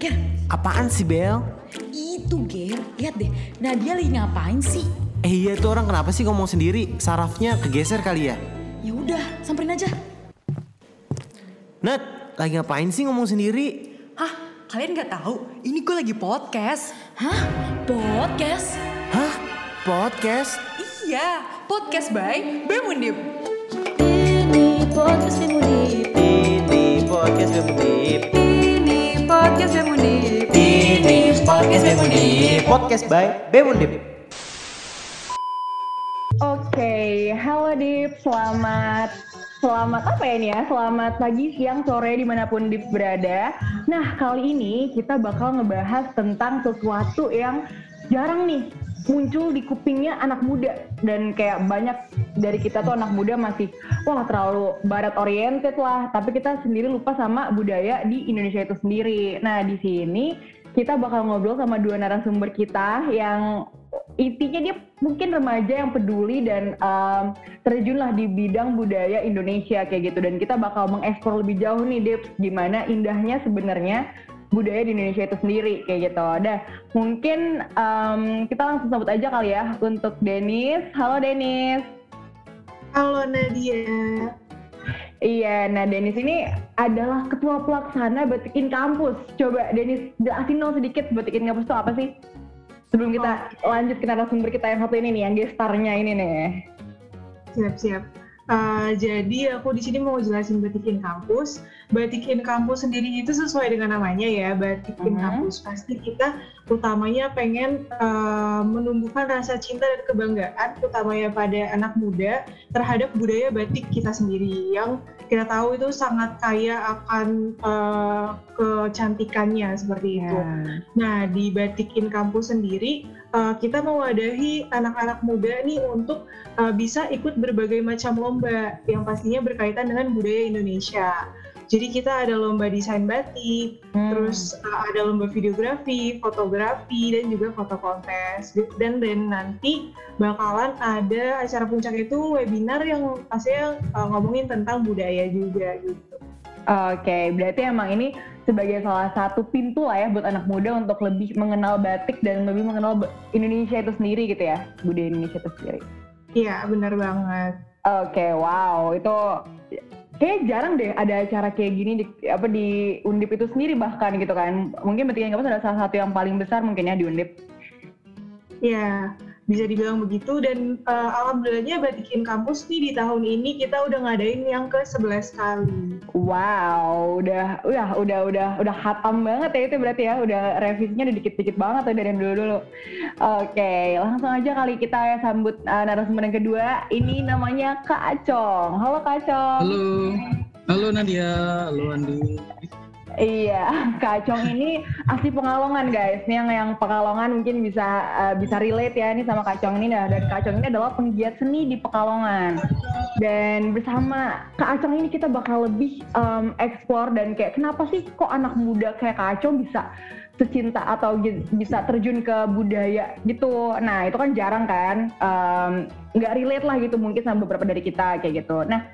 Ger. Apaan sih Bel? Itu Ger, lihat deh. Nadia lagi ngapain sih? Eh iya tuh orang kenapa sih ngomong sendiri? Sarafnya kegeser kali ya? Ya udah, samperin aja. Nat, lagi ngapain sih ngomong sendiri? Hah? Kalian nggak tahu? Ini gue lagi podcast. Hah? Podcast? Hah? Podcast? Iya, podcast by Bemundip. Ini podcast Bemundip. Ini podcast Bemundip. Podcast Bemundip. Ini podcast Bemundip. Podcast by Bemundip. Oke, halo Dip, selamat Selamat apa ya ini ya? Selamat pagi, siang, sore, di mana pun Dip berada. Nah, kali ini kita bakal ngebahas tentang sesuatu yang jarang nih muncul di kupingnya anak muda. Dan kayak banyak dari kita tuh anak muda masih, wah terlalu barat oriented lah. Tapi kita sendiri lupa sama budaya di Indonesia itu sendiri. Nah, di sini kita bakal ngobrol sama dua narasumber kita yang intinya dia mungkin remaja yang peduli dan um, terjunlah di bidang budaya Indonesia kayak gitu dan kita bakal mengeksplor lebih jauh nih Dip gimana indahnya sebenarnya budaya di Indonesia itu sendiri kayak gitu. Ada mungkin um, kita langsung sebut aja kali ya untuk Denis. Halo Denis. Halo Nadia. Iya, nah Denis ini adalah ketua pelaksana Batikin Kampus. Coba Denis jelasin dong sedikit Batikin Kampus itu apa sih? Sebelum kita oh. lanjut ke narasumber kita yang satu ini nih, yang gestarnya ini nih. Siap-siap. Uh, jadi aku di sini mau jelasin batikin kampus. Batikin kampus sendiri itu sesuai dengan namanya ya, batikin uh -huh. kampus. Pasti kita utamanya pengen uh, menumbuhkan rasa cinta dan kebanggaan, utamanya pada anak muda terhadap budaya batik kita sendiri yang kita tahu itu sangat kaya akan uh, kecantikannya seperti itu. Yeah. Nah di batikin kampus sendiri uh, kita mewadahi anak-anak muda nih untuk uh, bisa ikut berbagai macam lomba yang pastinya berkaitan dengan budaya Indonesia. Jadi kita ada lomba desain batik, hmm. terus uh, ada lomba videografi, fotografi, dan juga foto kontes. Dan dan nanti bakalan ada acara puncak itu webinar yang pastinya uh, ngomongin tentang budaya juga gitu. Oke, okay, berarti emang ini sebagai salah satu pintu lah ya buat anak muda untuk lebih mengenal batik dan lebih mengenal Indonesia itu sendiri gitu ya, budaya Indonesia itu sendiri. Iya, benar banget. Oke, okay, wow, itu kayak jarang deh ada acara kayak gini di apa di Undip itu sendiri bahkan gitu kan. Mungkin Batikan Kampus adalah salah satu yang paling besar mungkin ya di Undip. Iya, bisa dibilang begitu dan uh, alhamdulillahnya Batikin Kampus nih di tahun ini kita udah ngadain yang ke 11 kali. Wow, udah udah udah udah udah hatam banget ya itu berarti ya, udah revisinya udah dikit-dikit banget ya dari dulu-dulu. Oke, langsung aja kali kita ya sambut uh, narasumber yang kedua. Ini namanya Kak Acong. Halo Kak Acong. Halo. Halo Nadia, halo Andi. Iya, Kak Acong ini asli Pekalongan guys. Yang yang Pekalongan mungkin bisa uh, bisa relate ya ini sama Kak Acong ini. Nah, dan Kak Acong ini adalah penggiat seni di Pekalongan. Dan bersama Kak Acong ini kita bakal lebih um, explore dan kayak kenapa sih kok anak muda kayak Kak Acong bisa secinta atau bisa terjun ke budaya gitu. Nah itu kan jarang kan, nggak um, relate lah gitu mungkin sama beberapa dari kita kayak gitu. Nah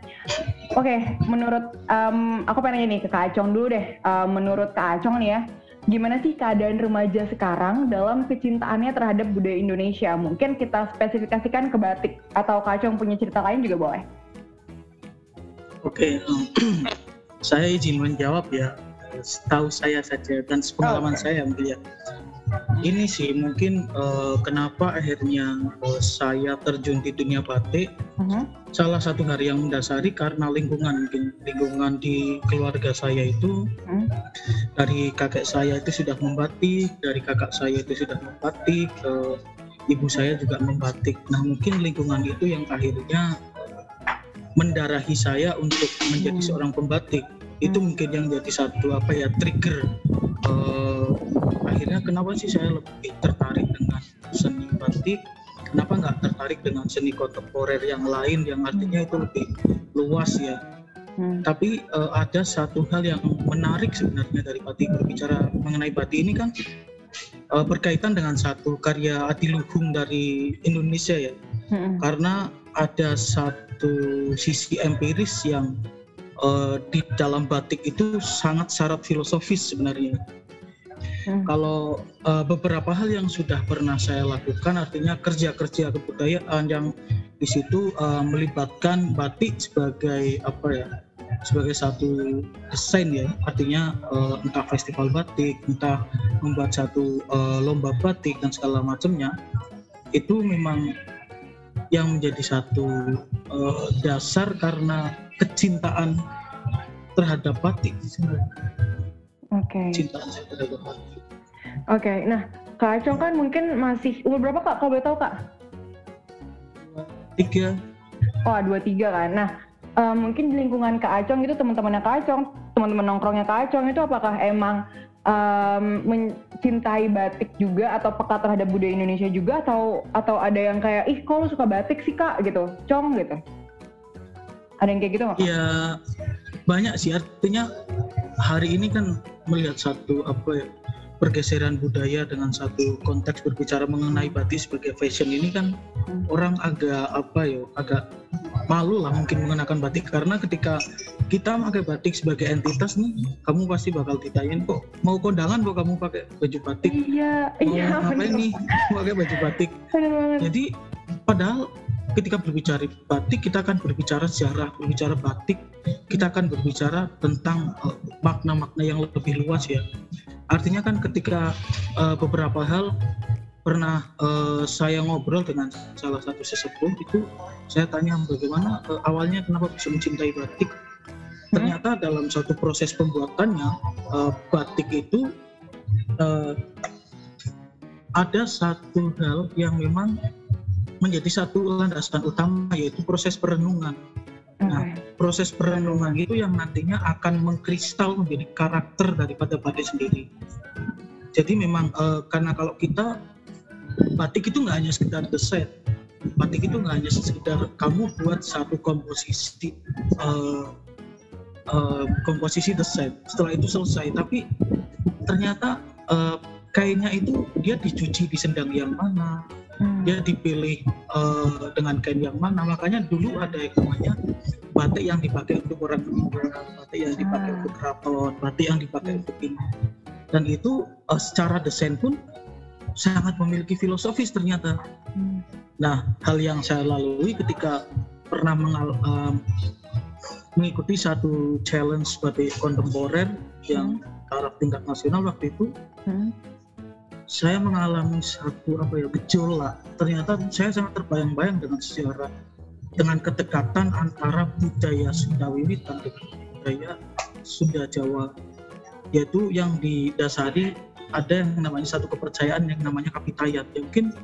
oke, okay, menurut um, aku pengen nih ke Kak Acong dulu deh. Um, menurut Kak Acong nih ya, gimana sih keadaan remaja sekarang dalam kecintaannya terhadap budaya Indonesia? Mungkin kita spesifikasikan ke batik atau Kak Acong punya cerita lain juga boleh. Oke, okay, saya izin menjawab ya tahu saya saja dan pengalaman oh, okay. saya melihat ini sih mungkin uh, kenapa akhirnya uh, saya terjun di dunia batik uh-huh. salah satu hari yang mendasari karena lingkungan mungkin lingkungan di keluarga saya itu uh-huh. dari kakek saya itu sudah membatik dari kakak saya itu sudah membatik uh, ibu saya juga membatik nah mungkin lingkungan itu yang akhirnya mendarahi saya untuk menjadi hmm. seorang pembatik itu hmm. mungkin yang jadi satu apa ya trigger uh, akhirnya kenapa sih saya lebih tertarik dengan seni batik kenapa nggak tertarik dengan seni kontemporer yang lain yang artinya itu lebih luas ya hmm. tapi uh, ada satu hal yang menarik sebenarnya dari batik berbicara mengenai batik ini kan uh, berkaitan dengan satu karya adiluhung dari Indonesia ya hmm. karena ada satu sisi empiris yang uh, di dalam batik itu sangat syarat filosofis sebenarnya. Hmm. Kalau uh, beberapa hal yang sudah pernah saya lakukan, artinya kerja-kerja kebudayaan yang di situ uh, melibatkan batik sebagai apa ya, sebagai satu desain ya, artinya uh, entah festival batik, entah membuat satu uh, lomba batik dan segala macamnya, itu memang yang menjadi satu uh, dasar karena kecintaan terhadap batik. Oke. Cintaan saya terhadap batik. Oke, nah Kak Acong kan mungkin masih umur berapa Kak? Kalau boleh tahu Kak? Tiga, Oh, dua tiga kan. Nah, eh, mungkin di lingkungan Kak Acong itu teman-temannya Kak Acong, teman-teman nongkrongnya Kak Acong itu apakah emang em, mencintai batik juga atau peka terhadap budaya Indonesia juga atau atau ada yang kayak ih kok lu suka batik sih Kak gitu, Cong gitu. Ada yang kayak gitu nggak? Kak? ya banyak sih artinya hari ini kan melihat satu apa ya pergeseran budaya dengan satu konteks berbicara mengenai batik sebagai fashion ini kan orang agak apa ya agak malu lah mungkin mengenakan batik. Karena ketika kita pakai batik sebagai entitas nih kamu pasti bakal ditanyain kok mau kondangan kok kamu pakai baju batik? Iya, mau iya ngapain bener, nih? pakai baju batik. Bener banget. Jadi padahal ketika berbicara batik kita akan berbicara sejarah, berbicara batik kita akan berbicara tentang eh, makna-makna yang lebih luas ya. Artinya kan ketika eh, beberapa hal pernah eh, saya ngobrol dengan salah satu sesepuh itu saya tanya bagaimana eh, awalnya kenapa bisa mencintai batik. Ternyata dalam satu proses pembuatannya eh, batik itu eh, ada satu hal yang memang menjadi satu landasan utama yaitu proses perenungan. Nah, proses perenungan itu yang nantinya akan mengkristal menjadi karakter daripada batik sendiri. Jadi memang eh, karena kalau kita batik itu nggak hanya sekedar desain, batik itu nggak hanya sekedar kamu buat satu komposisi eh, eh, komposisi desain. Setelah itu selesai, tapi ternyata eh, kainnya itu dia dicuci di sendang yang mana. Dia dipilih eh, dengan kain yang mana makanya dulu ada yang namanya batik yang dipakai untuk orang meninggal batik yang dipakai Ah. untuk keraton batik yang dipakai untuk ini dan itu eh, secara desain pun sangat memiliki filosofis ternyata Hmm. nah hal yang saya lalui ketika pernah mengal- em, mengikuti satu challenge batik kontemporer yang taraf tingkat nasional waktu itu Hmm. Saya mengalami satu apa ya gejolak. Ternyata saya sangat terbayang-bayang dengan sejarah, dengan kedekatan antara budaya Sunda Wiwitan dengan budaya Sunda Jawa, yaitu yang didasari ada yang namanya satu kepercayaan yang namanya kapitayat. Ya, mungkin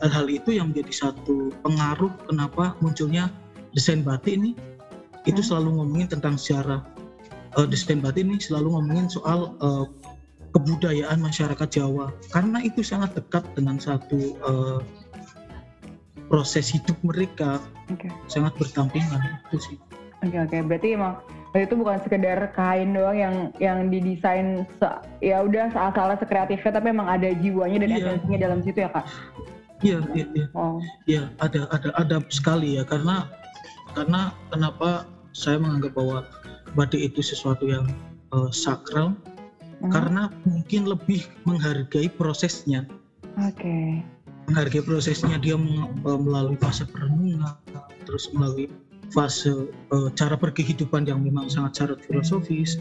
hal-hal itu yang menjadi satu pengaruh kenapa munculnya desain batik ini itu Hmm. selalu ngomongin tentang sejarah. Eh, desain batik ini selalu ngomongin soal eh, kebudayaan masyarakat Jawa karena itu sangat dekat dengan satu eh, proses hidup mereka Oke. sangat berdampingan itu sih Oke oke, berarti emang itu bukan sekedar kain doang yang yang didesain se- ya udah asal-asalan sekreatifnya tapi emang ada jiwanya dan Iya. esensinya dalam situ ya kak. iya iya iya Oh. Iya, ada ada ada sekali ya karena karena kenapa saya menganggap bahwa batik itu sesuatu yang eh, sakral Hmm. karena mungkin lebih menghargai prosesnya Oke. menghargai prosesnya dia eh, melalui fase perenungan terus melalui fase eh, cara berkehidupan yang memang sangat syarat filosofis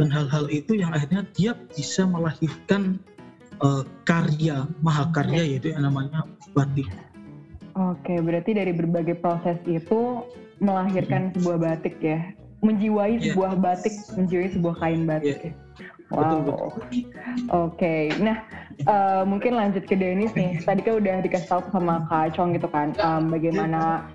dan hal-hal itu yang akhirnya dia bisa melahirkan eh, karya mahakarya yaitu yang namanya batik Oke, berarti dari berbagai proses itu melahirkan sebuah batik ya, menjiwai Iya. sebuah batik, menjiwai sebuah kain batik. Iya. ya. Wow. betul Oke, nah eh, mungkin lanjut ke Denis nih. Tadi kan udah dikasih tahu sama Kak Chong gitu kan, em, bagaimana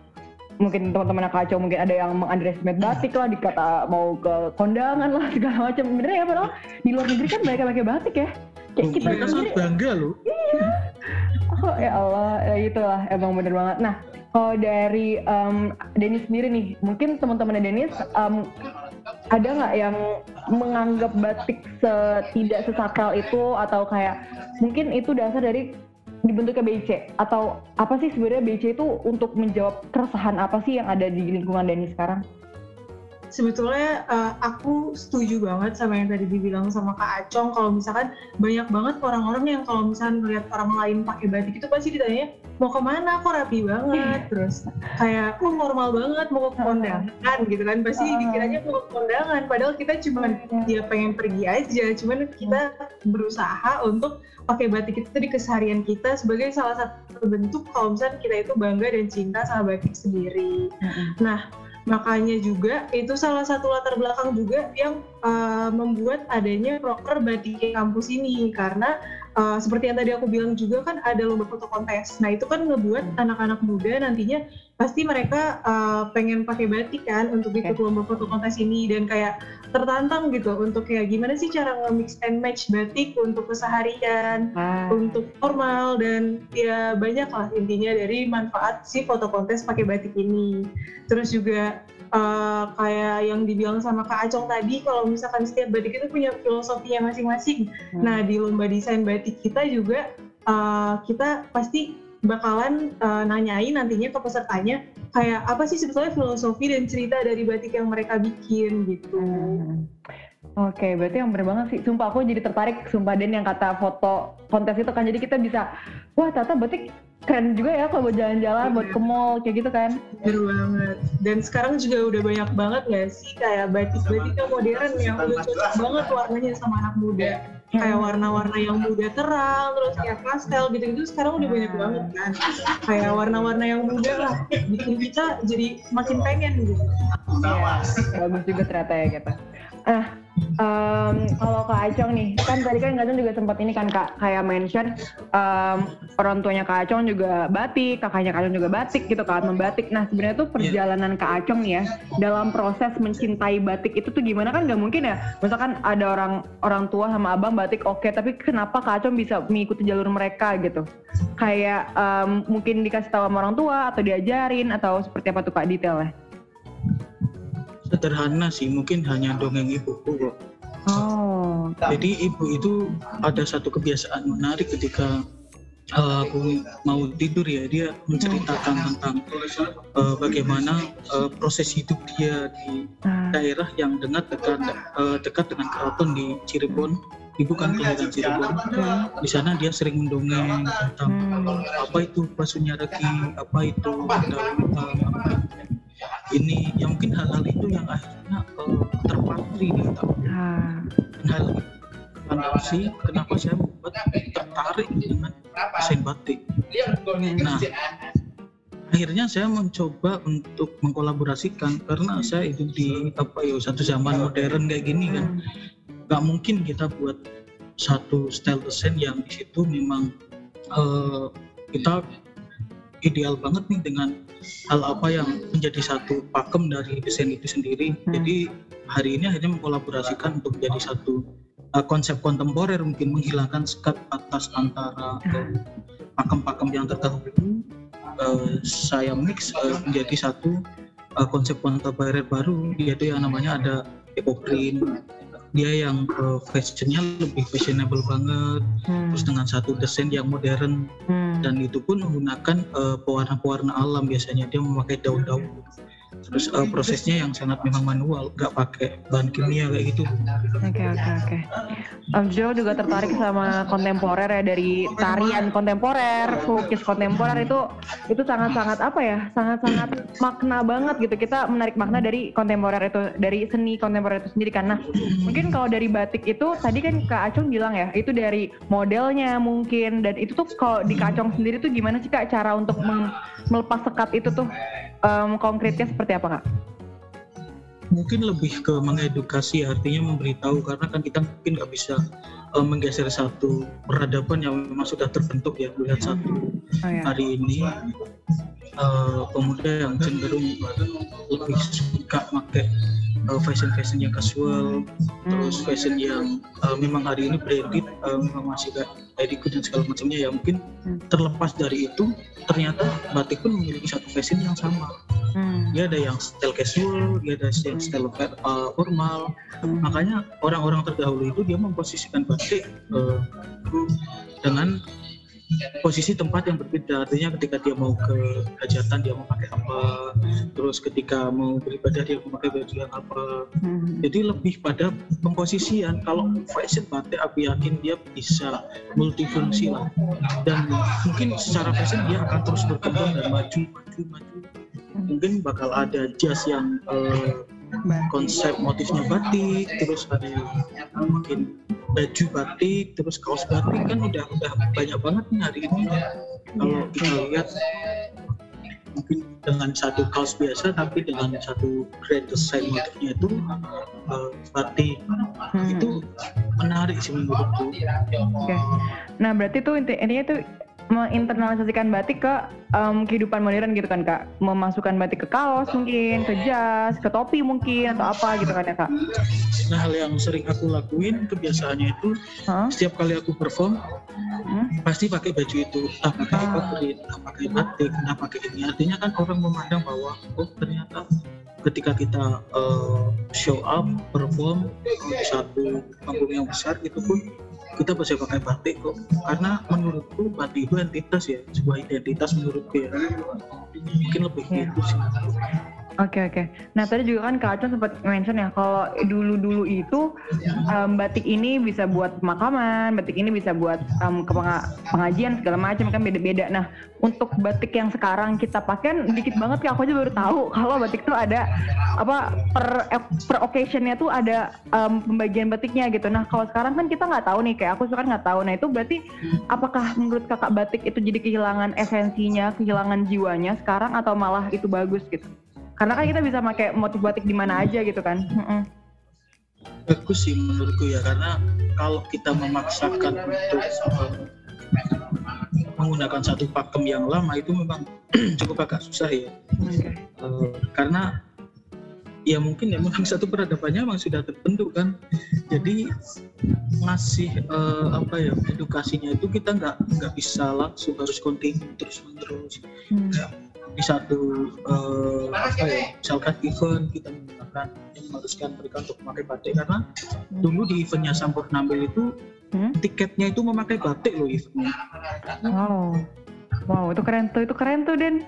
mungkin teman-teman Kak Chong mungkin ada yang mengunderestimate batik lah, dikata mau ke kondangan lah segala macam. Bener ya padahal di luar negeri kan mereka pakai batik ya. Kayak kita mereka sangat bangga loh oh ya Allah, ya itulah emang bener banget. Nah, kalau dari em, Denis sendiri nih, mungkin teman-teman Denis em, ada nggak yang menganggap batik tidak sesakral itu atau kayak mungkin itu dasar dari dibentuknya BC atau apa sih sebenarnya BC itu untuk menjawab keresahan apa sih yang ada di lingkungan Denis sekarang? Sebetulnya eh, aku setuju banget sama yang tadi dibilang sama Kak Acong. Kalau misalkan banyak banget orang-orang yang kalau misalkan ngeliat orang lain pakai batik itu pasti ditanya mau ke mana? Kok rapi banget? Terus kayak oh normal banget? Mau ke kondangan? Gitu kan. Pasti dikiranya mau ke kondangan. Padahal kita cuma ya pengen pergi aja. Cuman kita berusaha untuk pakai batik itu di keseharian kita sebagai salah satu bentuk kalau misalnya kita itu bangga dan cinta sama batik sendiri. Nah makanya juga itu salah satu latar belakang juga yang uh, membuat adanya proker batik kampus ini. Karena uh, seperti yang tadi aku bilang juga kan ada lomba foto kontes. Nah itu kan ngebuat anak-anak muda nantinya pasti mereka uh, pengen pakai batik kan untuk ikut lomba foto kontes ini dan kayak tertantang gitu untuk kayak gimana sih cara nge-mix and match batik untuk keseharian Ah. untuk formal dan ya banyak lah intinya dari manfaat si foto kontes pakai batik ini. Terus juga uh, kayak yang dibilang sama Kak Acong tadi kalau misalkan setiap batik itu punya filosofinya masing-masing. Hmm. Nah di lomba desain batik kita juga uh, kita pasti bakalan uh, nanyain nantinya ke pesertanya kayak apa sih sebetulnya filosofi dan cerita dari batik yang mereka bikin gitu. Hmm. Oke, berarti yang bener banget sih. Sumpah aku jadi tertarik, sumpah Den yang kata foto kontes itu kan. Jadi kita bisa, wah Tata berarti keren juga ya kalau buat jalan-jalan, buat ke mall, kayak gitu kan. Bener banget. Dan sekarang juga udah banyak banget nggak sih kayak batik-batik yang modern yang udah cocok banget warnanya sama anak muda. Kayak warna-warna yang muda terang, terus kayak pastel gitu-gitu sekarang udah banyak banget kan. Kayak warna-warna yang muda lah, bikin kita jadi makin pengen gitu. Iya, bagus juga ternyata ya kita. Ah, em, kalau Kak Acong nih, kan tadi kan Kak Acong juga sempat ini kan Kak, kayak mention em, orang tuanya Kak Acong juga batik, kakaknya Kak Acong juga batik gitu kan, membatik. Nah sebenarnya tuh perjalanan Kak Acong nih ya, dalam proses mencintai batik itu tuh gimana kan nggak mungkin ya, misalkan ada orang orang tua sama abang batik oke, tapi kenapa Kak Acong bisa mengikuti jalur mereka gitu? Kayak em, mungkin dikasih tahu sama orang tua atau diajarin atau seperti apa tuh Kak detailnya? Sederhana sih, mungkin hanya dongeng ibuku kok. Oh, Jadi ibu itu ada satu kebiasaan menarik ketika eh, aku mau tidur ya, dia menceritakan tentang eh, bagaimana eh, proses hidup dia di ah, daerah yang dekat dekat eh, dekat dengan keraton di Cirebon. Ibu kan kelahiran Cirebon. Di sana dia sering mendongeng tentang hmm, apa itu basunya regi, apa itu itu ini. yang mungkin hal-hal itu yang akhirnya eh, terpatri di otak ah, Dan hal itu fondasi kenapa saya membuat tertarik dengan desain batik. Nah, akhirnya saya mencoba untuk mengkolaborasikan karena saya hidup di apa ya satu zaman modern kayak gini kan nggak mungkin kita buat satu style desain yang di situ memang eh, kita ideal banget nih dengan hal apa yang menjadi satu pakem dari desain itu sendiri. Hmm. Jadi hari ini akhirnya mengkolaborasikan untuk menjadi satu eh, konsep kontemporer mungkin menghilangkan sekat atas antara eh, pakem-pakem yang terdahulu. Eh, saya mix eh, menjadi satu eh, konsep kontemporer baru yaitu yang namanya ada eco print dia yang eh, fashionnya lebih fashionable banget. Hmm, terus dengan satu desain yang modern. Hmm, dan itu pun menggunakan eh, pewarna-pewarna alam biasanya. Dia memakai daun-daun terus eh, prosesnya yang sangat memang manual nggak pakai bahan kimia kayak gitu Oke oke oke. Om Jo juga tertarik sama kontemporer ya dari tarian kontemporer, lukis kontemporer itu itu sangat-sangat apa ya? Sangat-sangat makna banget gitu. Kita menarik makna dari kontemporer itu, dari seni kontemporer itu sendiri karena mungkin kalau dari batik itu tadi kan Kak Acung bilang ya, itu dari modelnya mungkin dan itu tuh kalau di Kak Acung sendiri tuh gimana sih Kak cara untuk melepas sekat itu tuh em, konkretnya seperti apa Kak? mungkin lebih ke mengedukasi artinya memberitahu karena kan kita mungkin nggak bisa eh, menggeser satu peradaban yang memang sudah terbentuk ya melihat satu Oh ya. hari ini eh, pemuda yang cenderung lebih suka pakai eh, fashion fashion yang casual terus fashion yang eh, memang hari ini branded memang masih kayak Ediku dan segala macamnya ya mungkin Hmm. terlepas dari itu ternyata batik pun memiliki satu fashion yang sama Hmm. dia ada yang style casual dia ada yang style uh, formal Hmm. makanya orang-orang terdahulu itu dia memposisikan batik uh, dengan posisi tempat yang berbeda. Artinya ketika dia mau ke hajatan dia mau pakai apa. Terus ketika mau beribadah dia mau pakai baju yang apa. Hmm. jadi lebih pada pemposisian kalau fashion batik aku yakin dia bisa multifungsi lah. Dan mungkin secara fashion dia akan terus berkembang dan maju maju maju. Mungkin bakal ada jas yang eh, konsep motifnya batik terus ada yang mungkin baju batik terus kaos batik kan udah udah banyak banget nih hari ini. Kalau kita lihat mungkin dengan satu kaos biasa tapi dengan satu grand design motifnya itu eh, batik Hmm. itu menarik sih menurutku Oke. Nah berarti tuh inti- intinya tuh menginternalisasikan batik ke em, kehidupan modern gitu kan kak memasukkan batik ke kaos mungkin ke jas ke topi mungkin atau apa gitu kan ya kak nah hal yang sering aku lakuin kebiasaannya itu Hah? setiap kali aku perform Hmm? pasti pakai baju itu entah pakai Ah. entah pakai batik entah pakai ini artinya kan orang memandang bahwa oh ternyata ketika kita uh, show up perform di satu panggung yang besar itu pun kita pasti pakai batik kok. Karena menurutku batik itu entitas ya sebuah identitas menurutku ya. Mungkin lebih gitu sih Oke oke. Nah tadi juga kan Kak Acon sempat mention ya kalau dulu-dulu itu em, batik ini bisa buat pemakaman, batik ini bisa buat em, ke penga- pengajian segala macam kan beda-beda. Nah untuk batik yang sekarang kita pakai dikit banget Kak aku aja baru tahu kalau batik tuh ada apa per per occasionnya tuh ada em, pembagian batiknya gitu. Nah kalau sekarang kan kita nggak tahu nih kayak aku suka nggak tahu. Nah itu berarti apakah menurut kakak batik itu jadi kehilangan esensinya, kehilangan jiwanya sekarang atau malah itu bagus gitu? Karena kan kita bisa pakai motif batik di mana aja gitu kan. Bagus sih menurutku ya karena kalau kita memaksakan untuk menggunakan satu pakem yang lama itu memang cukup agak susah ya. Eh, karena ya mungkin ya memang satu peradabannya memang sudah terbentuk kan jadi ngasih eh, apa ya edukasinya itu kita nggak nggak bisa langsung harus kontinu terus menerus Hmm. Di satu eh, apa ya misalkan event kita menggunakan yang mengharuskan mereka untuk memakai batik karena dulu di eventnya Sampurnambil itu Hmm? tiketnya itu memakai batik loh eventnya Wow. Wow, itu keren tuh, itu keren tuh Den.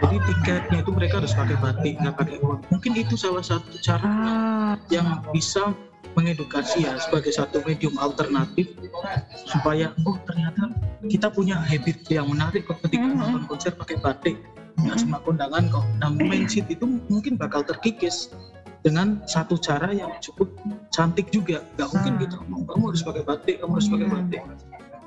jadi tiketnya itu mereka harus pakai batik nggak pakai uang mungkin itu salah satu cara Ah, yang bisa mengedukasi ya sebagai satu medium alternatif supaya oh ternyata kita punya habit yang menarik ketika Mhm. nonton konser pakai batik nggak cuma kondangan kok nah mindset itu mungkin bakal terkikis dengan satu cara yang cukup cantik juga nggak mungkin Ah. gitu "Oh, kamu harus pakai batik kamu harus pakai Hmm. batik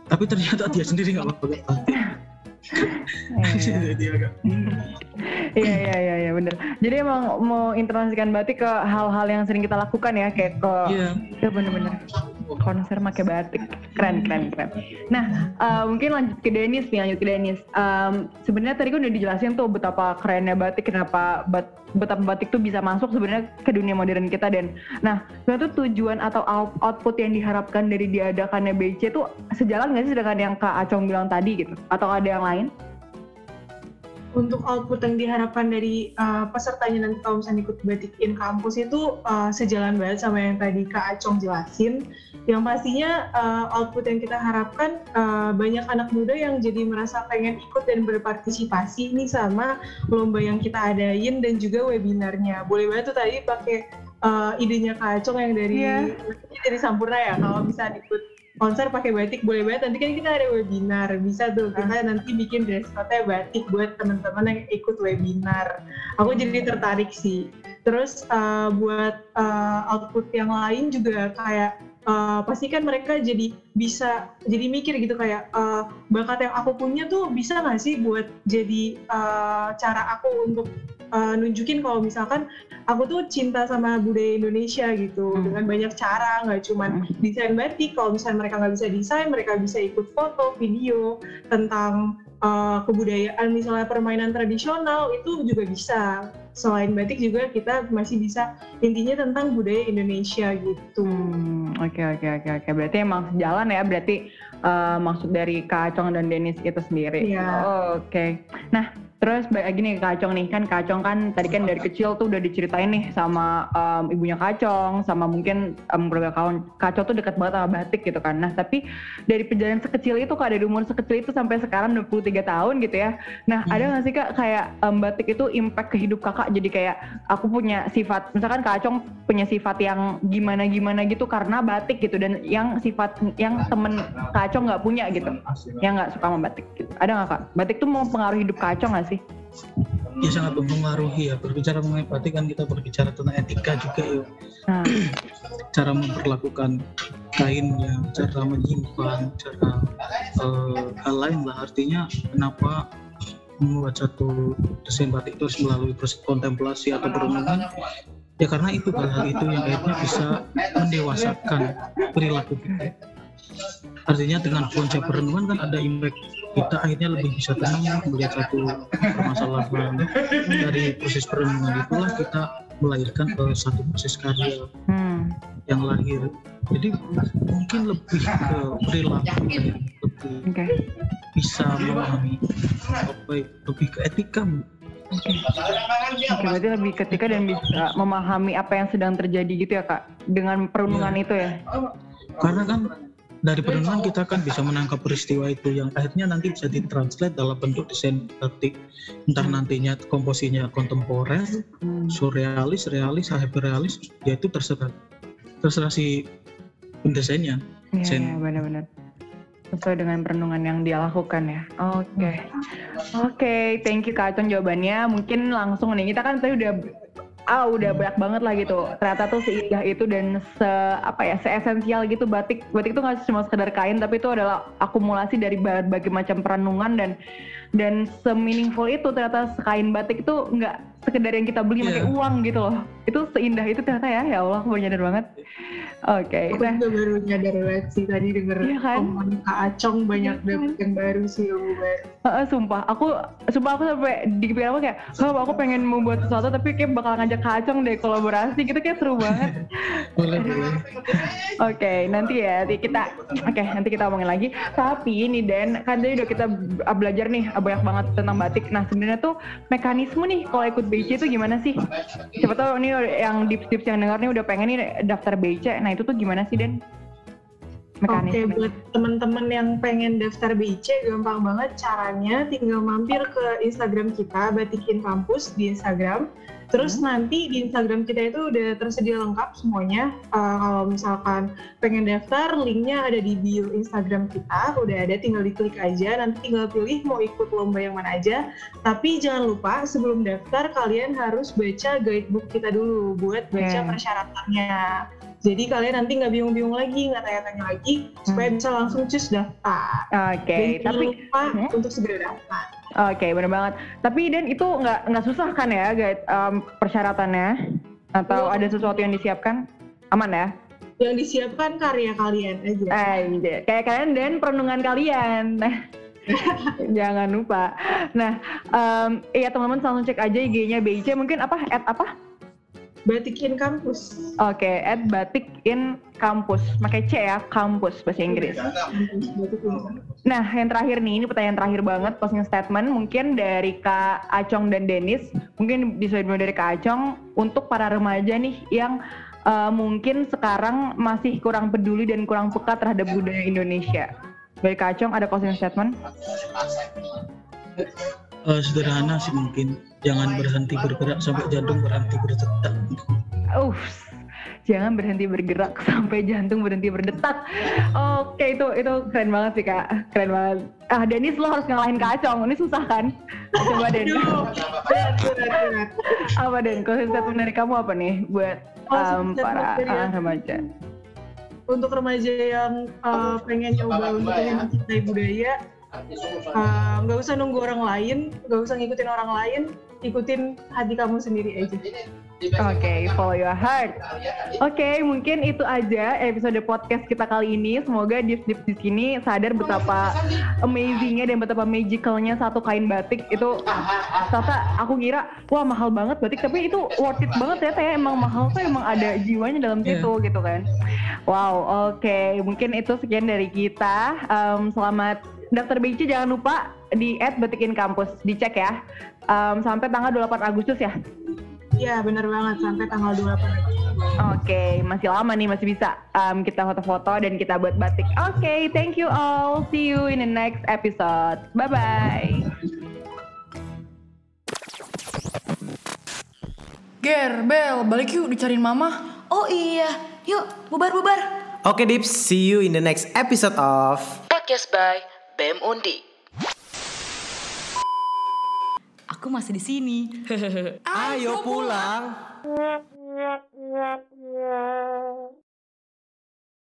tapi ternyata dia sendiri nggak mau pakai batik iya. Iya iya iya iya bener. Jadi emang mau internalisasikan batik ke hal-hal yang sering kita lakukan ya kayak ke Iya. ya bener-bener konser pakai batik keren keren keren. Nah eh, mungkin lanjut ke Denis nih lanjut ke Denis. Em, Sebenarnya tadi kan udah dijelasin tuh betapa kerennya batik, kenapa bat- betapa batik tuh bisa masuk sebenarnya ke dunia modern kita dan nah sebenarnya tujuan atau out- output yang diharapkan dari diadakannya BC tuh sejalan nggak sih dengan yang Kak Acong bilang tadi gitu? Atau ada yang lain? Untuk output yang diharapkan dari uh, pesertanya nanti kalau misalnya ikut batik in kampus itu uh, sejalan banget sama yang tadi Kak Acong jelasin. Yang pastinya uh, output yang kita harapkan uh, banyak anak muda yang jadi merasa pengen ikut dan berpartisipasi nih sama lomba yang kita adain dan juga webinarnya. Boleh banget tuh tadi pakai uh, idenya Kak Acong yang dari Iya. dari Sampurna ya kalau bisa ikut konser pakai batik boleh banget. Nanti kan kita ada webinar bisa tuh kita nanti bikin dress code batik buat teman-teman yang ikut webinar. Aku jadi tertarik sih. Terus uh, buat uh, output yang lain juga kayak uh, pasti kan mereka jadi bisa jadi mikir gitu kayak uh, bakat yang aku punya tuh bisa nggak sih buat jadi uh, cara aku untuk uh, nunjukin kalau misalkan aku tuh cinta sama budaya Indonesia gitu Hmm. dengan banyak cara nggak cuman desain batik kalau misalnya mereka nggak bisa desain mereka bisa ikut foto video tentang uh, kebudayaan misalnya permainan tradisional itu juga bisa selain batik juga kita masih bisa intinya tentang budaya Indonesia gitu Hmm, oke oke oke oke. Berarti emang sejalan ya. Berarti eh, maksud dari Kak Acong dan Denis itu sendiri. Iya. Oh, Oke. Nah, Terus balik lagi nih Kacong nih kan Kacong kan tadi kan dari kecil tuh udah diceritain nih sama um, ibunya Kacong sama mungkin um, keluarga kawan Kacong tuh dekat banget sama batik gitu kan. Nah tapi dari perjalanan sekecil itu kak dari umur sekecil itu sampai sekarang 23 tahun gitu ya. Nah ada nggak sih kak kayak um, batik itu impact ke hidup kakak jadi kayak aku punya sifat misalkan Kacong punya sifat yang gimana gimana gitu karena batik gitu dan yang sifat yang temen Kacong nggak punya gitu yang nggak suka sama batik gitu. Ada nggak kak? Batik tuh mau pengaruh hidup Kacong nggak sih? Ya sangat mempengaruhi ya. Berbicara mengenai batik kan kita berbicara tentang etika juga ya. Nah, Cara memperlakukan kainnya, cara menyimpan, cara eh, hal lain lah. Artinya kenapa membuat satu desain batik itu harus melalui proses kontemplasi atau perenungan ya karena itu hal-hal itu yang akhirnya bisa mendewasakan perilaku kita artinya dengan konsep perenungan kan ada impact kita akhirnya lebih bisa tenang melihat satu permasalahan dari proses perenungan itulah kita melahirkan eh, satu proses karya hmm. yang lahir jadi mungkin lebih ke perilaku ya, lebih Oke. bisa memahami apa ya, lebih ke etika Oke, berarti lebih ketika dan bisa memahami apa yang sedang terjadi gitu ya kak dengan perundungan itu ya. karena kan dari perenungan kita kan bisa menangkap peristiwa itu yang akhirnya nanti bisa ditranslate dalam bentuk desain batik entah nantinya komposisinya kontemporer surrealis realis hyperrealis ya itu terserah terserah si pendesainnya Iya, iya, benar-benar. Sesuai dengan perenungan yang dia lakukan ya. Oke. Oke, thank you Kak Acon jawabannya. Mungkin langsung nih, kita kan tadi udah ah udah banyak banget lah gitu. Ternyata tuh seindah itu dan se apa ya, seesensial gitu batik. Batik itu nggak cuma sekedar kain, tapi itu adalah akumulasi dari berbagai macam perenungan dan dan se-meaningful itu ternyata kain batik itu nggak sekedar yang kita beli pakai Iya. uang gitu loh. Itu seindah itu ternyata ya, ya Allah, aku baru nyadar banget. Oke, Aku nah, juga baru nyadar banget sih tadi denger Iya kan? omongan Kak Acong banyak Iya kan? dapet yang baru sih ilmu baru. Heeh, sumpah, aku sumpah aku sampai di pikiran aku kayak, kalau aku pengen membuat sesuatu tapi kayak bakal ngajak kacang deh kolaborasi gitu kayak seru banget. boleh boleh Oke, nanti ya nanti kita oke nanti kita omongin lagi. Tapi ini Dan kan tadi udah kita belajar nih banyak banget tentang batik. Nah sebenarnya tuh mekanisme nih kalau ikut BC itu gimana sih? Siapa tahu nih yang tips-tips yang dengar nih udah pengen nih daftar BC. Nah itu tuh gimana sih Dan? Oke, Mekanisme. buat teman-teman yang pengen daftar BIC, gampang banget caranya. Tinggal mampir ke Instagram kita, Batikin Kampus di Instagram. Terus nanti di Instagram kita itu udah tersedia lengkap semuanya. Uh, kalau misalkan pengen daftar, linknya ada di bio Instagram kita. Udah ada, tinggal diklik aja. Nanti tinggal pilih mau ikut lomba yang mana aja. Tapi jangan lupa sebelum daftar kalian harus baca guidebook kita dulu buat baca Oke. persyaratannya. Jadi kalian nanti nggak bingung-bingung lagi, nggak tanya-tanya lagi, supaya bisa langsung cus daftar. Oke, jangan tapi lupa Hmm? untuk segera daftar. Oke, bener banget. Tapi Dan itu nggak nggak susah kan ya, guys, em, persyaratannya? Atau Iya. ada sesuatu yang disiapkan? Aman ya? Yang disiapkan karya kalian aja. Eh, iya. kayak kalian dan perenungan kalian. Jangan lupa. Nah, em, iya teman-teman langsung cek aja IG-nya BIC mungkin apa? At apa? Batikin kampus. Oke, at batik in kampus. Pakai C ya, kampus bahasa Inggris. Nah, yang terakhir nih, ini pertanyaan terakhir banget, closing statement mungkin dari Kak Acong dan Denis, mungkin bisa dimulai dari Kak Acong untuk para remaja nih yang uh, mungkin sekarang masih kurang peduli dan kurang peka terhadap budaya Indonesia. Dari Kak Acong ada closing statement? Eh, sederhana sih mungkin jangan berhenti bergerak sampai jantung berhenti berdetak Uff, jangan berhenti bergerak sampai jantung berhenti berdetak. Oke, itu itu keren banget sih kak, keren banget. Ah, Denis lo harus ngalahin Kak Acong, ini susah kan? Coba Den. Aduh, berat, berat, berat. apa Den? Statement dari kamu apa nih buat um, para aku. remaja? Untuk remaja yang uh, pengen nyoba untuk pengen mencintai budaya, uh, nggak usah nunggu orang lain, nggak usah ngikutin orang lain, ikutin hati kamu sendiri aja. Oke, follow your heart. Oke, mungkin itu aja episode podcast kita kali ini. Semoga Dips Dips di sini sadar betapa amazingnya dan betapa magicalnya satu kain batik itu. Ternyata aku kira wah mahal banget batik, tapi itu worth it banget ternyata ya. Emang mahal tuh emang ada jiwanya dalam Iya. situ gitu kan. Wow, oke. Mungkin itu sekian dari kita. Em, selamat daftar BC jangan lupa di @batikin kampus dicek ya. em, sampai tanggal 28 Agustus ya? Iya bener banget sampai tanggal 28 Oke, masih lama nih, masih bisa em, kita foto-foto dan kita buat batik. Oke, thank you all. See you in the next episode. Bye-bye. Ger, Bel, balik yuk dicariin mama. Oh iya, yuk bubar-bubar. Oke Dips, see you in the next episode of Podcast by BEM Undi. Aku masih di sini. Ayo pulang. pulang.